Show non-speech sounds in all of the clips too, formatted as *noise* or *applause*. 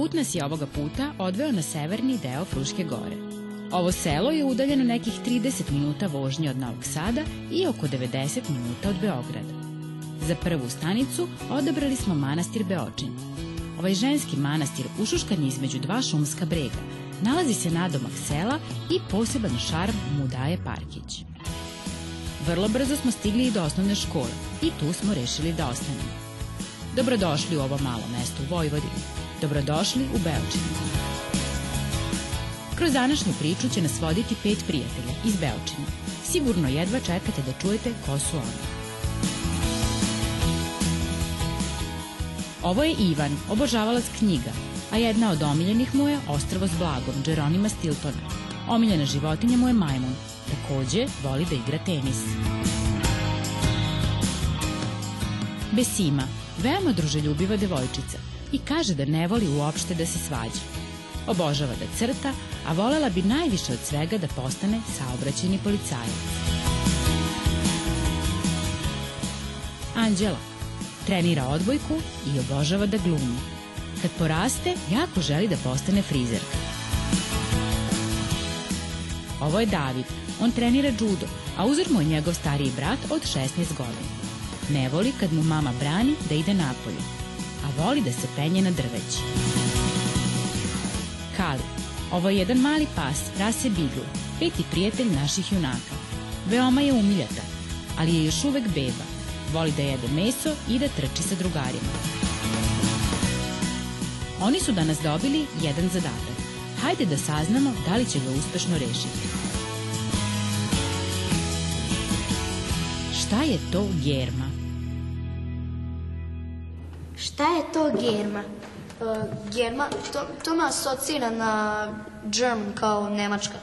Put nas je ovoga puta odveo na severni deo Fruške gore. Ovo selo je udaljeno nekih 30 minuta vožnje od Novog Sada i oko 90 minuta od Beograda. Za prvu stanicu odabrali smo manastir Beočin. Ovaj ženski manastir ušuškan je između dva šumska brega. Nalazi se nadomak sela i poseban šarm mu daje Parkić. Vrlo brzo smo stigli i do osnovne škole i tu smo rešili da ostanemo. Dobrodošli u ovo malo mesto u Vojvodini. Dobrodošli u Beočinu. Kroz današnju priču će nas voditi pet prijatelja iz Beočina. Sigurno jedva čekate da čujete ko su oni. Ovo je Ivan, obožavalac knjiga, a jedna od omiljenih mu je Ostrvo s blagom, Džeronima Stiltona. Omiljena životinja mu je majmun. Takođe, voli da igra tenis. Besima, veoma druželjubiva devojčica i kaže da ne voli uopšte da se svađa. Obožava da crta, a volela bi najviše od svega da postane saobraćeni policajac. Anđela, trenira odbojku i obožava da glumi. Kad poraste, jako želi da postane frizerka. Ovo je David. On trenira judo, a uzor mu je njegov stariji brat od 16 godina. Ne voli kad mu mama brani da ide napolje, a voli da se penje na drveće. Kali. Ovo je jedan mali pas, rase Bigl, peti prijatelj naših junaka. Veoma je umiljata, ali je još uvek beba. Voli da jede meso i da trči sa drugarima. Oni su danas dobili jedan zadatak. Hajde da saznamo da li će ga uspešno rešiti. Šta je to germa? Šta je to germa? Uh, Germa, to, to me asocira na German kao Nemačka.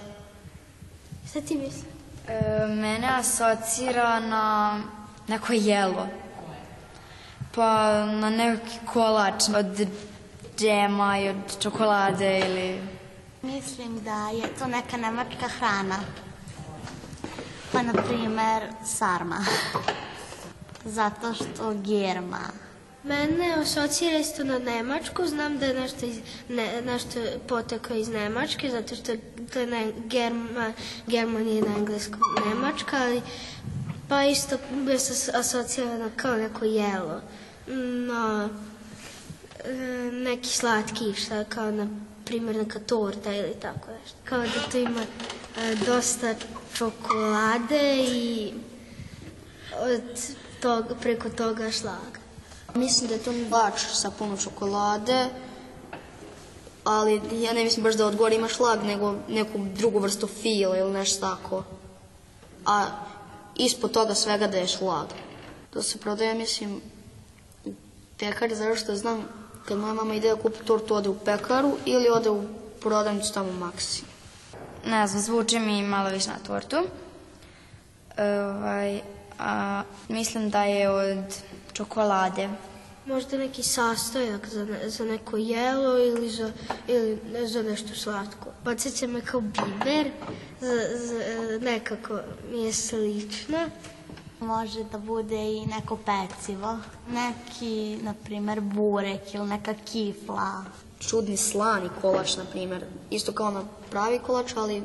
Šta ti misliš? E, mene asocira na neko jelo. Pa na neki kolač od džema i od čokolade ili... Mislim da je to neka nemačka hrana. Pa, na primer, sarma. *laughs* Zato što germa. Mene asocira isto na Nemačku, znam da je nešto, iz, ne, nešto potekao iz Nemačke, zato što to je ne, Germa, German je na engleskom Nemačka, ali pa isto se asocirana kao neko jelo. No, e, neki slatkiš, kao na primjer neka torta ili tako nešto. Kao da to ima e, dosta čokolade i od toga, preko toga šlaga. Mislim da je to bač sa puno čokolade, ali ja ne mislim baš da od gore ima šlag, nego neku drugu vrstu fila ili nešto tako. A ispod toga svega da je šlag. To se prodaje, mislim, u pekari, zato što znam, kad moja mama ide da kupi tortu, ode u pekaru ili ode u prodavnicu tamo u Maxi. Ne znam, zvuči mi malo više na tortu. Ovaj, a, mislim da je od čokolade. Možda neki sastojak za, ne, za neko jelo ili za, ili za nešto slatko. Podsjeća me kao biber, za, za, nekako mi je slično. Može da bude i neko pecivo. Neki, na primer, burek ili neka kifla. Čudni slani kolač, na primjer. Isto kao na pravi kolač, ali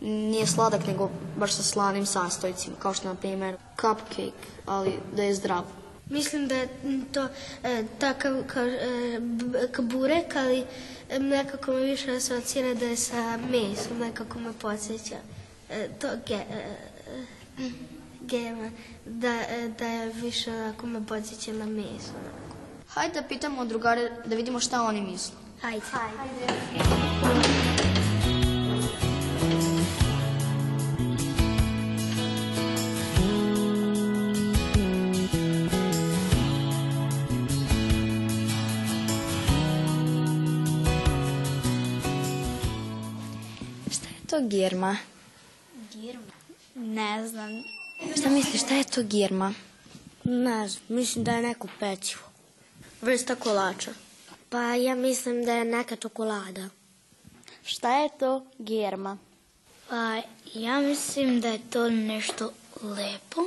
nije sladak, nego baš sa slanim sastojcima, kao što na primjer cupcake, ali da je zdrav. Mislim da je to e, takav kao, e, burek, ali e, nekako me više asocira da je sa mesom, nekako me podsjeća. E, to ge, e, e, gema, da, e, da je više onako me podsjeća na meso. Hajde da pitamo drugare da vidimo šta oni misle. Hajde. Hajde. To girma? Girma? Ne znam. Šta misliš, šta je to girma? Ne znam, mislim da je neko pecivo. Vrsta kolača. Pa ja mislim da je neka čokolada. Šta je to germa? Pa ja mislim da je to nešto lepo.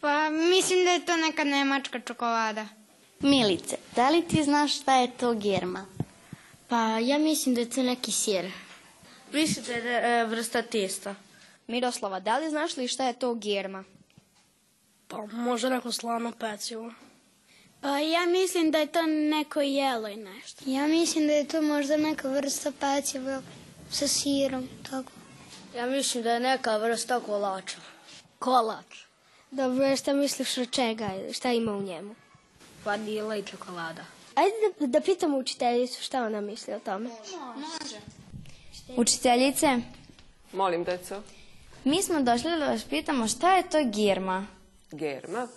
Pa mislim da je to neka nemačka čokolada. Milice, da li ti znaš šta je to germa? Pa ja mislim da je to neki sir. Mislite da je e, vrsta testa? Miroslava, da li znaš li šta je to germa? Pa možda neko slano pecivo. Pa ja mislim da je to neko jelo i nešto. Ja mislim da je to možda neka vrsta peciva sa sirom, tako. Ja mislim da je neka vrsta kolača. Kolač. Dobro, šta misliš od čega, šta ima u njemu? Vanila i čokolada. Ajde da, da pitamo učiteljicu šta ona misli o tome. Učiteljice, Molim, deco. mi smo došli da vas pitamo šta je to germa? Germa.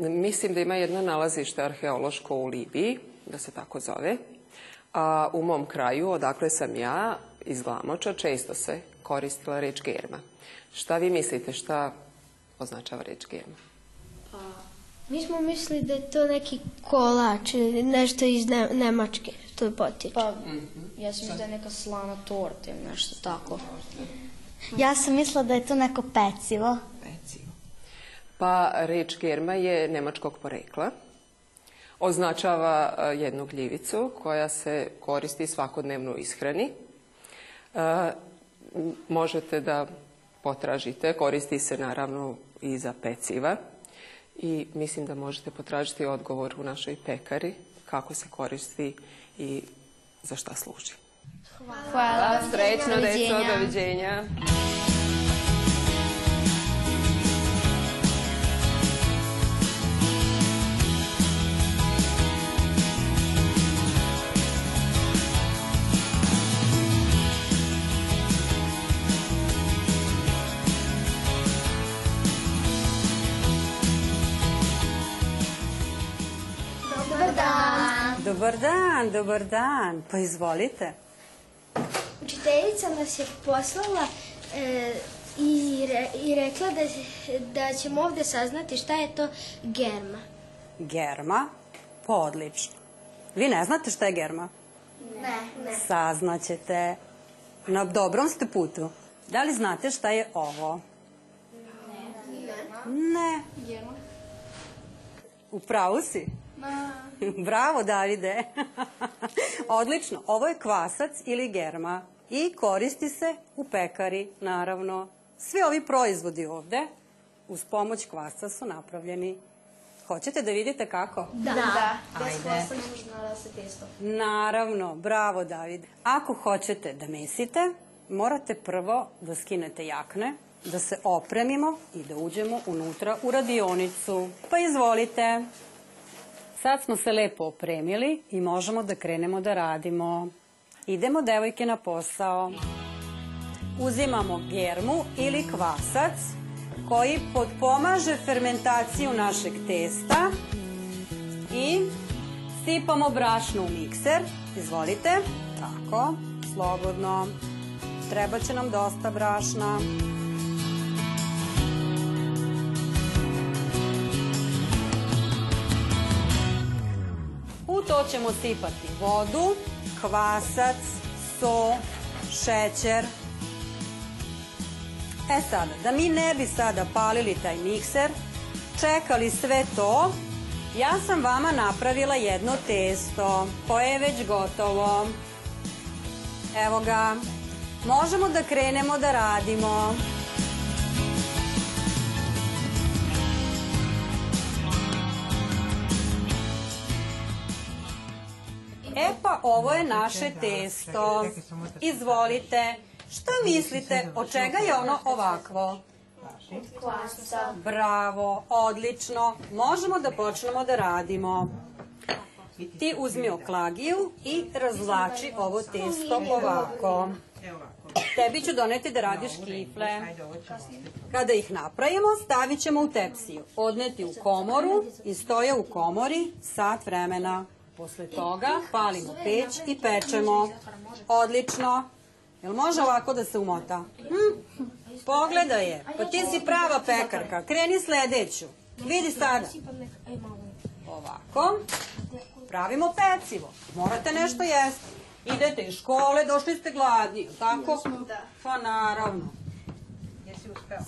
Mislim da ima jedno nalazište arheološko u Libiji, da se tako zove. A u mom kraju, odakle sam ja, iz Glamoča, često se koristila reč germa. Šta vi mislite, šta označava reč germa? Mi smo mislili da je to neki kolač, ili nešto iz ne, Nemačke, to je potiče. Pa, ja sam da je neka slana torta ili nešto tako. Ja sam mislila da je to neko pecivo. Pecivo. Pa reč germa je nemačkog porekla. Označava a, jednu gljivicu koja se koristi svakodnevno u ishrani. M, možete da potražite, koristi se naravno i za peciva. I mislim da možete potražiti odgovor u našoj pekari kako se koristi i za šta služi. Hvala. Srećno, deco, doviđenja. Dobar dan, dobar dan. Pa izvolite. Učiteljica nas je poslala e, i, re, i rekla da, da ćemo ovde saznati šta je to germa. Germa? Pa odlično. Vi ne znate šta je germa? Ne, ne. Saznaćete. Na dobrom ste putu. Da li znate šta je ovo? Ne. Ne. U pravu si? *laughs* Bravo, Davide. *laughs* Odlično. Ovo je kvasac ili germa i koristi se u pekari, naravno. Svi ovi proizvodi ovde uz pomoć kvasca su napravljeni. Hoćete da vidite kako? Da. da. Bez kvasa ne može da se testo. Naravno, bravo David. Ako hoćete da mesite, morate prvo da skinete jakne, da se opremimo i da uđemo unutra u radionicu. Pa izvolite. Sad smo se lepo opremili i možemo da krenemo da radimo. Idemo, devojke, na posao. Uzimamo germu ili kvasac koji potpomaže fermentaciju našeg testa i sipamo brašno u mikser. Izvolite. Tako, slobodno. Treba će nam dosta brašna. U to ćemo sipati vodu, kvasac, so, šećer. E sada, da mi ne bi sada palili taj mikser, čekali sve to, ja sam vama napravila jedno testo koje je već gotovo. Evo ga. Možemo da krenemo da radimo. Ovo je naše testo. Izvolite. Šta mislite, od čega je ono ovakvo? Kvasca. Bravo, odlično. Možemo da počnemo da radimo. Ti uzmi oklagiju i razvlači ovo testo ovako. Tebi ću doneti da radiš kifle. Kada ih napravimo, stavit ćemo u tepsiju. Odneti u komoru i stoje u komori sat vremena. Posle toga palimo peć i pečemo. Odlično. Jel može ovako da se umota? Hm? Pogledaj je. Pa ti si prava pekarka. Kreni sledeću. Vidi sada. Ovako. Pravimo pecivo. Morate nešto jesti. Idete iz škole, došli ste gladni, tako? Pa naravno.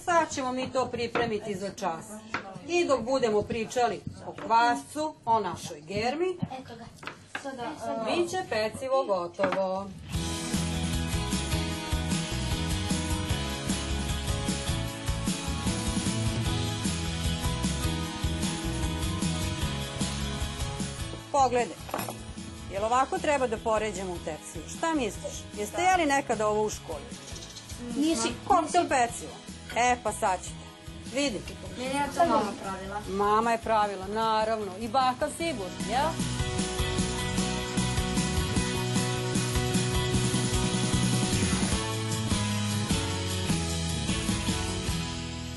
Sad ćemo mi to pripremiti za čas. I dok budemo pričali o kvascu, o našoj germi, Biće pecivo gotovo. Pogledaj. Jel ovako treba da poređamo u tepsiju? Šta misliš? Jeste jeli nekada ovo u školi? Nisi. Koktel pecivo. E, pa sad ćete. Vidi. Meni je to mama pravila. Mama je pravila, naravno. I baka sigurno, jel?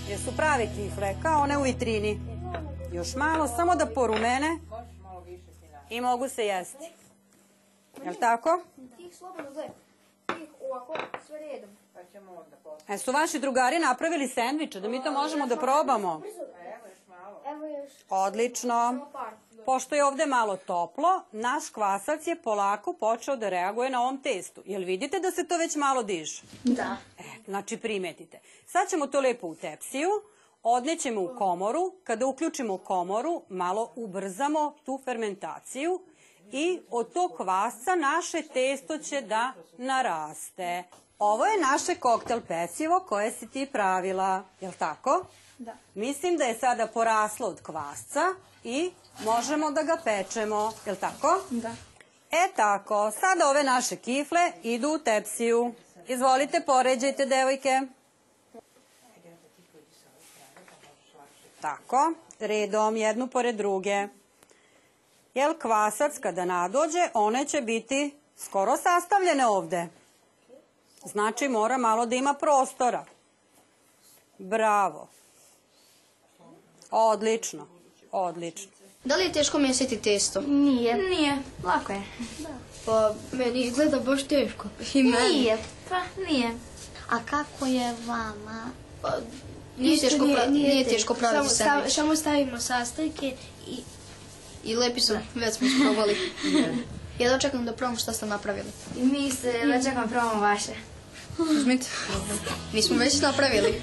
Jesu prave kifle, kao one u vitrini. Još malo, samo da porumene i mogu se jesti. Jel tako? Tih slobodno zaj. Tih ovako, sve redom. E, su vaši drugari napravili sendviče, da mi to možemo da probamo? Evo još Odlično. Pošto je ovde malo toplo, naš kvasac je polako počeo da reaguje na ovom testu. Jel vidite da se to već malo diže? Da. E, znači primetite. Sad ćemo to lepo u tepsiju, odnećemo u komoru. Kada uključimo komoru, malo ubrzamo tu fermentaciju i od tog kvasca naše testo će da naraste. Ovo je naše koktel pecivo koje si ti pravila, jel tako? Da. Mislim da je sada poraslo od kvasca i možemo da ga pečemo, jel tako? Da. E tako, sada ove naše kifle idu u tepsiju. Izvolite, poređajte, devojke. Tako, redom, jednu pored druge. Jel kvasac kada nadođe, one će biti skoro sastavljene ovde. Znači mora malo da ima prostora. Bravo. Odlično, odlično. Da li je teško mesiti testo? Nije. Nije. Lako je. Pa, meni izgleda baš teško. I meni. Nije, pa nije. A kako je vama? Pa, Nije teško pra- nije teško praviti samo, stav- sendvič. samo stavimo sastojke i I lepi su, već smo isprobali. *laughs* Ja dočekam da probam šta ste napravili. I mi se dočekam probamo vaše. Uzmite. Mi smo već napravili.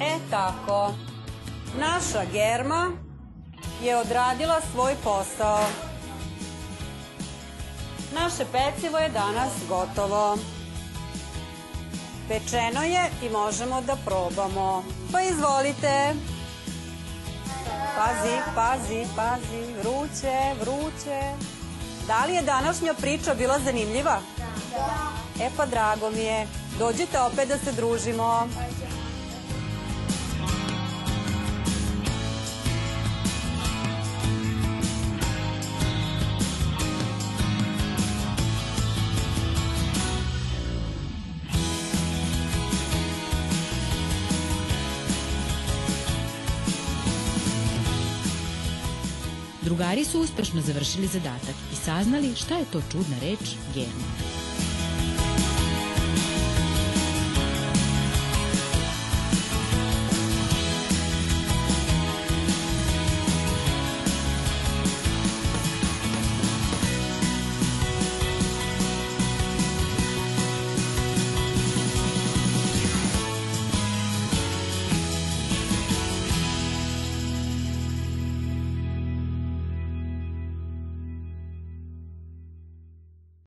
E tako, naša germa je odradila svoj posao. Naše pecivo je danas gotovo. Pečeno je i možemo da probamo. Pa izvolite. Pazi, pazi, pazi, vruće, vruće. Da li je današnja priča bila zanimljiva? Da. E pa drago mi je. Dođite opet da se družimo. Drugari su uspešno završili zadatak i saznali šta je to čudna reč germa.